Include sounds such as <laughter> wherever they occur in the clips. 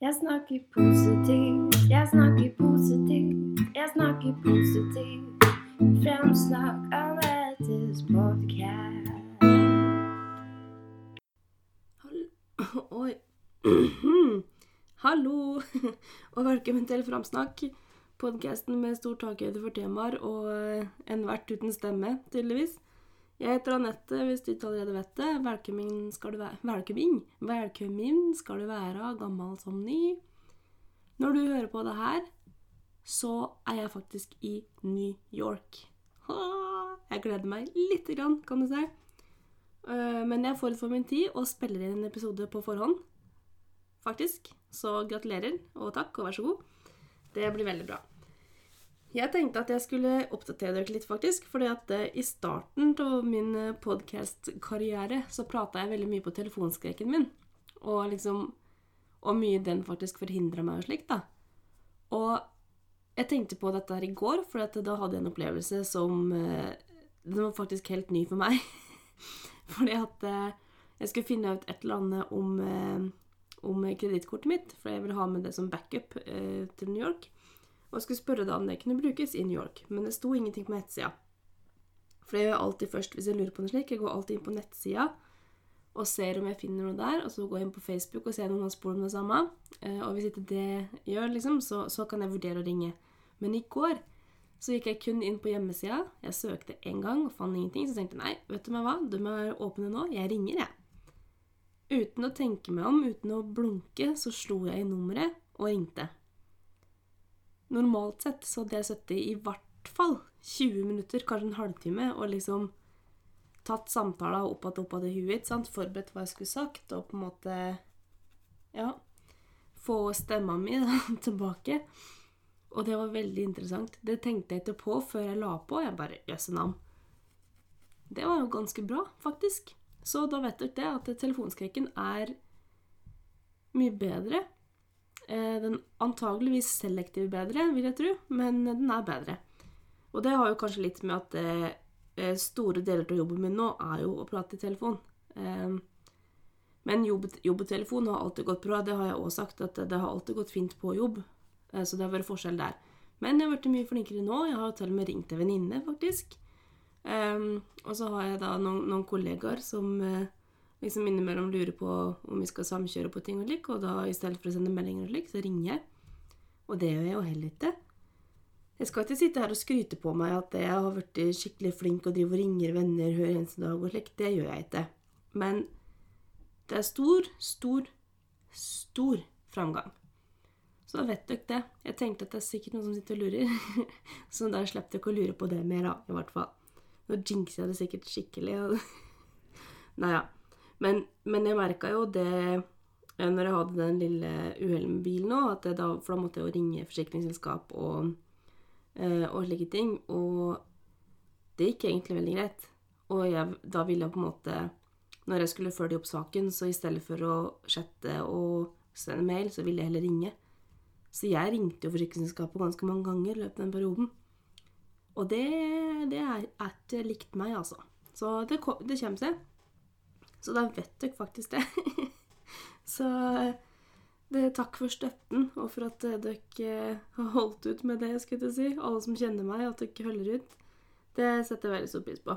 Jeg snakker positivt, jeg snakker positivt, jeg snakker positivt. Fremsnakk Anettes podkast. <clears throat> <clears throat> Hallo, <laughs> og velkommen til Framsnakk. Podkasten med stor takhøyde for temaer og eh, en vert uten stemme, tydeligvis. Jeg heter Anette, hvis du ikke allerede vet det. Velkommen skal du være Velkommen! Velkommen skal du være, gammel som ny. Når du hører på det her, så er jeg faktisk i New York. Jeg gleder meg lite grann, kan du si. Eh, Men jeg er forut for min tid og spiller inn en episode på forhånd. Faktisk. Så gratulerer, og takk, og vær så god. Det blir veldig bra. Jeg tenkte at jeg skulle oppdatere dere litt, faktisk. fordi at eh, i starten av min podkast-karriere så prata jeg veldig mye på telefonskrekken min. Og liksom Og mye den faktisk forhindra meg og slikt, da. Og jeg tenkte på dette her i går, for da hadde jeg en opplevelse som eh, Den var faktisk helt ny for meg. <laughs> fordi at eh, jeg skulle finne ut et eller annet om eh, om kredittkortet mitt, for jeg ville ha med det som backup eh, til New York. Og skulle spørre deg om det kunne brukes i New York, men det sto ingenting på nettsida. For det gjør jeg alltid først hvis jeg lurer på noe slik. Jeg går alltid inn på nettsida og ser om jeg finner noe der, og så går jeg inn på Facebook og ser om har spurt om det samme. Eh, og hvis ikke det gjør, liksom, så, så kan jeg vurdere å ringe. Men i går så gikk jeg kun inn på hjemmesida. Jeg søkte én gang og fant ingenting. Så tenkte jeg nei, vet du meg hva, de er åpne nå. Jeg ringer, jeg. Uten å tenke meg om, uten å blunke, så slo jeg i nummeret og ringte. Normalt sett så hadde jeg sittet i hvert fall 20 minutter, kanskje en halvtime, og liksom tatt samtala opp igjen opp igjen i huet, sant? forberedt hva jeg skulle sagt, og på en måte ja, få stemma mi da, <laughs> tilbake. Og det var veldig interessant. Det tenkte jeg ikke på før jeg la på. Jeg bare Jøsse navn. Det var jo ganske bra, faktisk. Så da vet dere det, at telefonskrekken er mye bedre. Eh, Den antageligvis selektiv bedre, vil jeg tro, men den er bedre. Og det har jo kanskje litt med at eh, store deler av jobben min nå er jo å prate i telefon. Eh, Men jobb, jobbtelefon har alltid gått bra. Det har jeg også sagt, at det har alltid gått fint på jobb. Eh, Så det har vært forskjell der. Men jeg har blitt mye flinkere nå. Jeg har jo til og med ringt en venninne, faktisk. Og så har jeg da noen, noen kollegaer som eh, liksom innimellom lurer på om vi skal samkjøre på ting og lik, og da i stedet for å sende meldinger og lik, så ringer jeg. Og det gjør jeg jo heller ikke. Jeg skal ikke sitte her og skryte på meg at jeg har blitt skikkelig flink og driver og ringer venner hver eneste dag og slik. Det gjør jeg ikke. Men det er stor, stor, stor framgang. Så da vet dere det. Jeg tenkte at det er sikkert noen som sitter og lurer. <laughs> så da slipper dere å lure på det mer, da, i hvert fall. Nå jinxer jeg det sikkert skikkelig. Og... <laughs> Nei ja. Men, men jeg merka jo det eh, når jeg hadde den lille uhellet med bilen òg, for da måtte jeg jo ringe forsikringsselskap og, eh, og slike ting. Og det gikk egentlig veldig greit. Og jeg, da ville jeg på en måte Når jeg skulle følge opp saken, så i stedet for å chatte og sende mail, så ville jeg heller ringe. Så jeg ringte jo forsikringsselskapet ganske mange ganger i løpet av den perioden. Og det, det er ikke likt meg, altså. Så det, det kommer seg. Så da vet dere faktisk det. <laughs> så det er takk for støtten, og for at eh, dere har holdt ut med det, skulle jeg si. Alle som kjenner meg, at dere holder ut. Det setter jeg veldig stor pris på.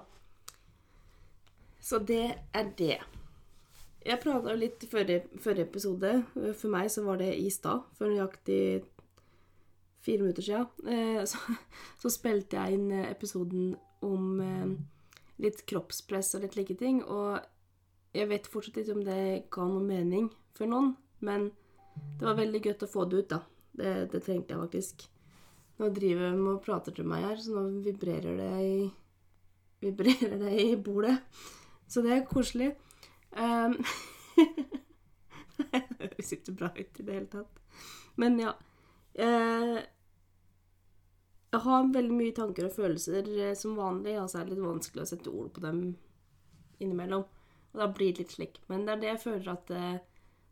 Så det er det. Jeg prata jo litt i forrige, forrige episode. For meg så var det i stad, for nøyaktig fire minutter eh, så, så spilte jeg inn eh, episoden om eh, litt kroppspress og litt like ting. Og jeg vet fortsatt ikke om det ga noe mening for noen, men det var veldig godt å få det ut, da. Det, det trengte jeg faktisk. Nå driver de og prater til meg her, så nå vibrerer det i Vibrerer det i bordet. Så det er koselig. <laughs> Um, det høres ikke bra ut i det hele tatt. Men ja. Eh, jeg har veldig mye tanker og følelser eh, som vanlig, og så er det litt vanskelig å sette ord på dem innimellom. Og da blir det litt slik. Men det er det jeg føler at det,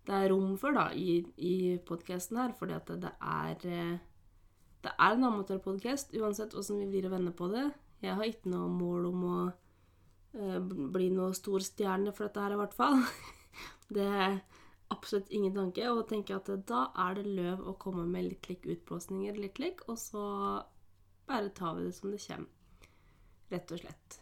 det er rom for da, i, i podkasten her, fordi at det er eh, Det er en amatørpodkast, uansett åssen vi vrir og vender på det. Jeg har ikke noe mål om å eh, bli noe stor stjerne for dette her, i hvert fall. <laughs> Det er absolutt ingen tanke, og tenker at da er det løv å komme med litt lik utblåsninger, litt lik, og så bare tar vi det som det kommer. Rett og slett.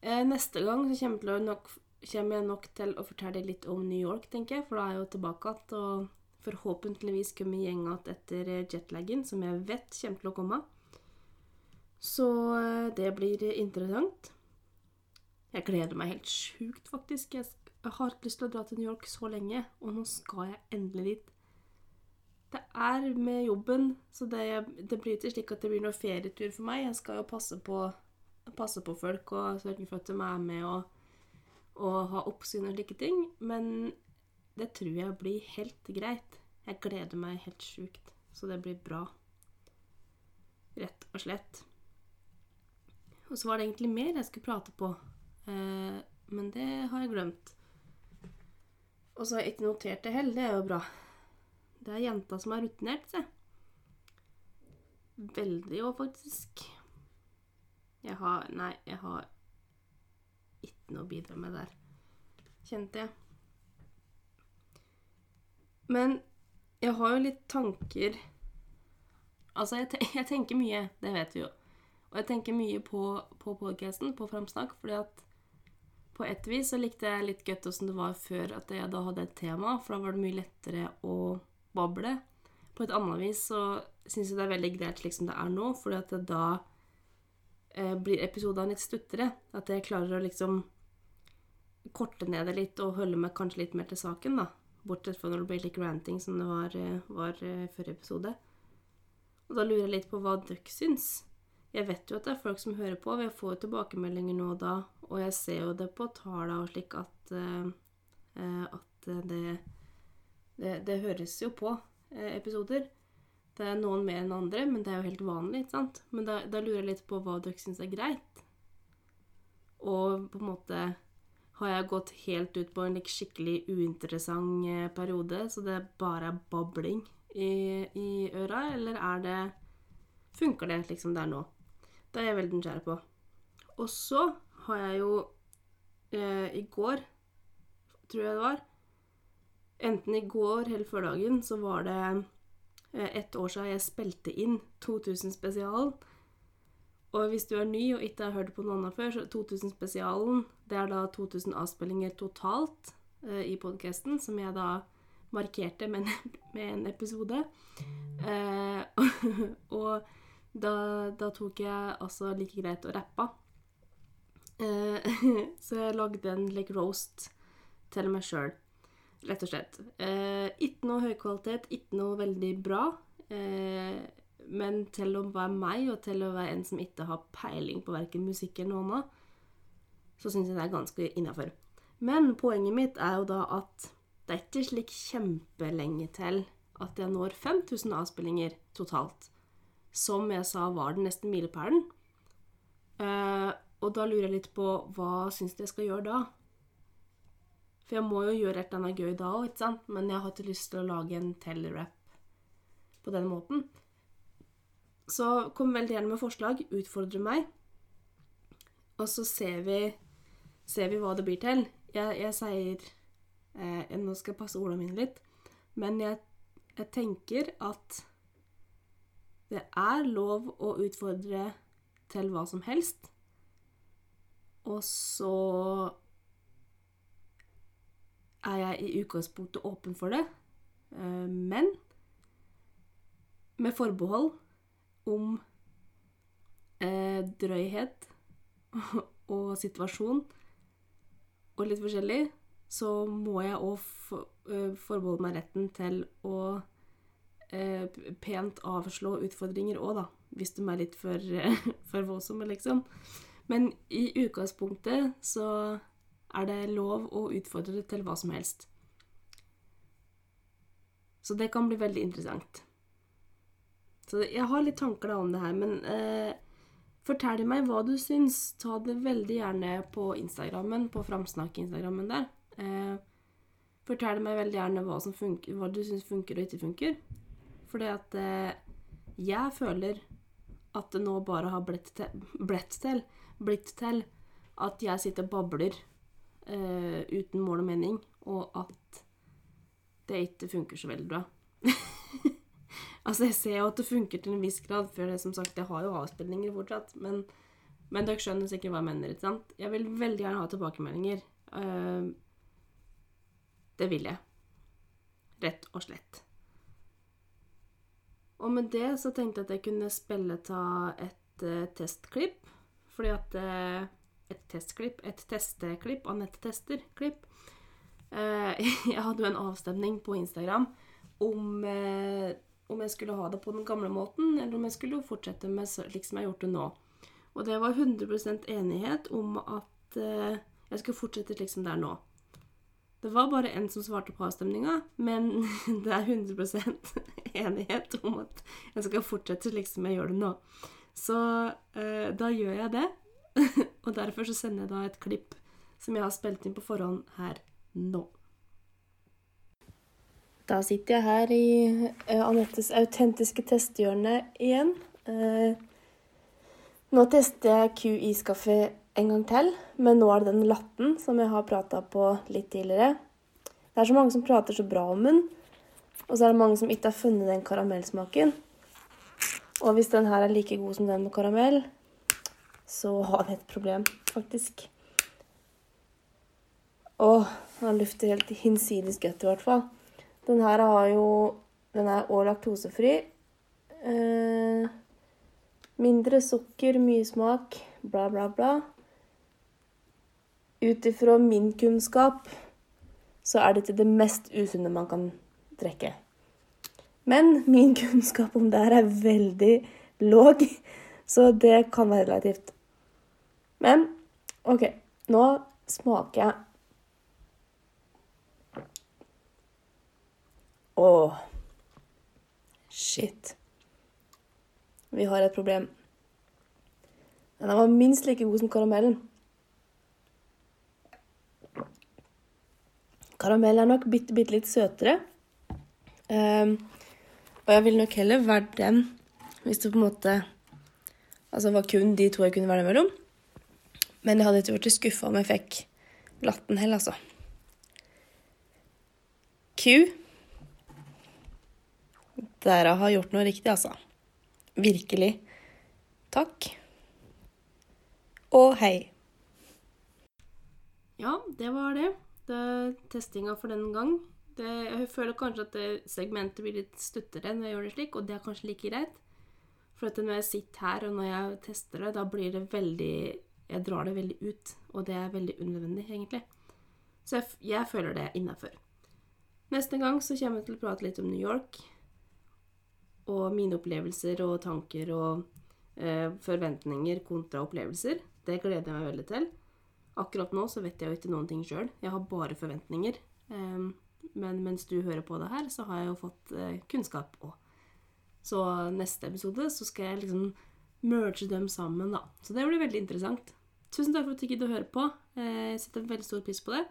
Eh, neste gang så kommer, nok, kommer jeg nok til å fortelle litt om New York, tenker jeg, for da er jeg jo tilbake igjen. Og forhåpentligvis kommer gjengen igjen etter jetlaggen, som jeg vet kommer til å komme. Så eh, det blir interessant. Jeg gleder meg helt sjukt, faktisk. Jeg har ikke lyst til å dra til New York så lenge, og nå skal jeg endelig dit. Det er med jobben, så det, det blir ikke slik at det blir noen ferietur for meg. Jeg skal jo passe på, passe på folk og sørge for at de er med og, og ha oppsyn og slike ting. Men det tror jeg blir helt greit. Jeg gleder meg helt sjukt, så det blir bra. Rett og slett. Og så var det egentlig mer jeg skulle prate på, eh, men det har jeg glemt. Og så har jeg ikke notert det heller, det er jo bra. Det er jenta som er rutinert, se. Veldig òg, faktisk. Jeg har Nei, jeg har ikke noe å bidra med der, kjente jeg. Men jeg har jo litt tanker Altså, jeg, te <laughs> jeg tenker mye, det vet vi jo. Og jeg tenker mye på, på podcasten, på Framsnakk, fordi at på et vis så likte jeg litt godt åssen det var før at jeg da hadde et tema, for da var det mye lettere å bable. På et annet vis så syns jeg det er veldig greit slik som det er nå, fordi at da eh, blir episodene litt stuttere. At jeg klarer å liksom korte ned det litt og holde meg kanskje litt mer til saken, da. Bortsett fra når det blir litt ranting, som det var, eh, var eh, forrige episode. Og da lurer jeg litt på hva dere syns. Jeg vet jo at det er folk som hører på. Vi får jo tilbakemeldinger nå og da, og jeg ser jo det på tallene og slik at, at det det, det høres jo på episoder. Det er noen mer enn andre, men det er jo helt vanlig. ikke sant? Men da, da lurer jeg litt på hva dere syns er greit. Og på en måte har jeg gått helt ut på en like, skikkelig uinteressant eh, periode, så det bare er babling i, i øra, eller er det Funker det liksom der nå? Det er jeg veldig nysgjerrig på. Og så har jeg jo eh, i går, tror jeg det var, Enten i går eller før dagen så var det eh, ett år siden jeg spilte inn 2000-spesialen. Og hvis du er ny og ikke har hørt på noen av før, så 2000-spesialen det er da 2000 avspillinger totalt eh, i podkasten, som jeg da markerte med en, med en episode. Eh, <laughs> og da, da, tok jeg altså like greit og rappa. Eh, <laughs> så jeg lagde en like roast til meg sjøl. Rett og slett. Eh, ikke noe høy kvalitet, ikke noe veldig bra. Eh, men til å være meg, og til å være en som ikke har peiling på verken musikk eller noe annet, så syns jeg det er ganske innafor. Men poenget mitt er jo da at det er ikke slik kjempelenge til at jeg når 5000 avspillinger totalt. Som jeg sa var den neste milepælen. Eh, og da lurer jeg litt på hva syns du jeg skal gjøre da? For jeg må jo gjøre et eller annet gøy da òg, ikke sant? Men jeg har ikke lyst til å lage en tell-rap på den måten. Så kom veldig gjerne med forslag. Utfordre meg. Og så ser vi, ser vi hva det blir til. Jeg, jeg sier eh, Nå skal jeg passe ordene mine litt. Men jeg, jeg tenker at det er lov å utfordre til hva som helst. Og så er jeg i utgangspunktet åpen for det. Eh, men med forbehold om eh, drøyhet <laughs> og situasjon og litt forskjellig, så må jeg òg eh, forbeholde meg retten til å pent avslå utfordringer òg, da. Hvis de er litt for, <laughs> for voldsomme, liksom. Men i utgangspunktet så er det lov å utfordre til hva som helst. Så det kan bli veldig interessant. Så jeg har litt tanker da om det her, men eh, fortell meg hva du syns. Ta det veldig gjerne på Instagrammen, på Framsnakk-instagrammen der. Eh, fortell meg veldig gjerne hva, funker, hva du syns funker og ikke funker. Fordi at eh, jeg føler at det nå bare har blitt til, blitt til, blitt til at jeg sitter og babler uh, uten mål og mening, og at det ikke funker så veldig bra. <laughs> altså, jeg ser jo at det funker til en viss grad, for det som sagt, jeg har jo avspillinger fortsatt, men, men dere skjønner sikkert hva jeg mener, ikke sant? Jeg vil veldig gjerne ha tilbakemeldinger. Uh, det vil jeg. Rett og slett. Og med det så tenkte jeg at jeg kunne spille ta et uh, testklipp. Fordi at Et testklipp, et testeklipp, Anette Tester-klipp. Eh, <laughs> jeg hadde jo en avstemning på Instagram om, eh, om jeg skulle ha det på den gamle måten, eller om jeg skulle fortsette med slik som jeg har gjort det nå. Og det var 100% enighet om at eh, jeg skulle fortsette slik som det er nå. Det var bare en som svarte på avstemninga, men <laughs> det er 100% <laughs> enighet om at jeg skal fortsette slik som jeg gjør det nå. Så da gjør jeg det. <laughs> og derfor så sender jeg da et klipp som jeg har spilt inn på forhånd her nå. Da sitter jeg her i eh, Anettes autentiske testhjørne igjen. Eh, nå tester jeg QI-skaffe en gang til, men nå er det den latten som jeg har prata på litt tidligere. Det er så mange som prater så bra om den, og så er det mange som ikke har funnet den karamellsmaken. Og hvis den her er like god som den med karamell, så har vi et problem, faktisk. Åh, den lukter helt hinsides godt, i hvert fall. Den her har jo Den er òg laktosefri. Eh, mindre sukker, mye smak, bla, bla, bla. Ut ifra min kunnskap så er dette det mest usunne man kan drikke. Men min <laughs> kunnskap om det her er veldig låg, så det kan være relativt. Men OK, nå smaker jeg Åh. Shit. Vi har et problem. Den var minst like god som karamellen. Karamell er nok bitte, bitte litt søtere. Um, og jeg ville nok heller vært den hvis det på en måte Altså var kun de to jeg kunne være mellom. Men jeg hadde ikke blitt skuffa om jeg fikk latten heller, altså. Q. Dere har gjort noe riktig, altså. Virkelig. Takk. Og hei. Ja, det var det. Det er testinga for den gang. Det, jeg føler kanskje at segmentet blir litt stuttere når jeg gjør det slik, og det er kanskje like greit. For når jeg sitter her, og når jeg tester det, da blir det veldig Jeg drar det veldig ut, og det er veldig unødvendig, egentlig. Så jeg, jeg føler det er innafor. Neste gang så kommer jeg til å prate litt om New York. Og mine opplevelser og tanker og eh, forventninger kontra opplevelser. Det gleder jeg meg veldig til. Akkurat nå så vet jeg jo ikke noen ting sjøl. Jeg har bare forventninger. Eh, men mens du hører på det her, så har jeg jo fått eh, kunnskap òg. Så neste episode så skal jeg liksom merge dem sammen, da. Så det blir veldig interessant. Tusen takk for at du gidder å høre på. Eh, Jeg setter veldig stor pris på det.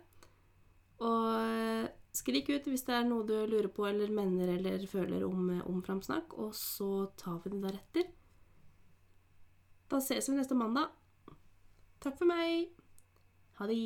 Og eh, skrik ut hvis det er noe du lurer på eller mener eller føler om, om framsnakk, og så tar vi det deretter. Da ses vi neste mandag. Takk for meg. Ha det.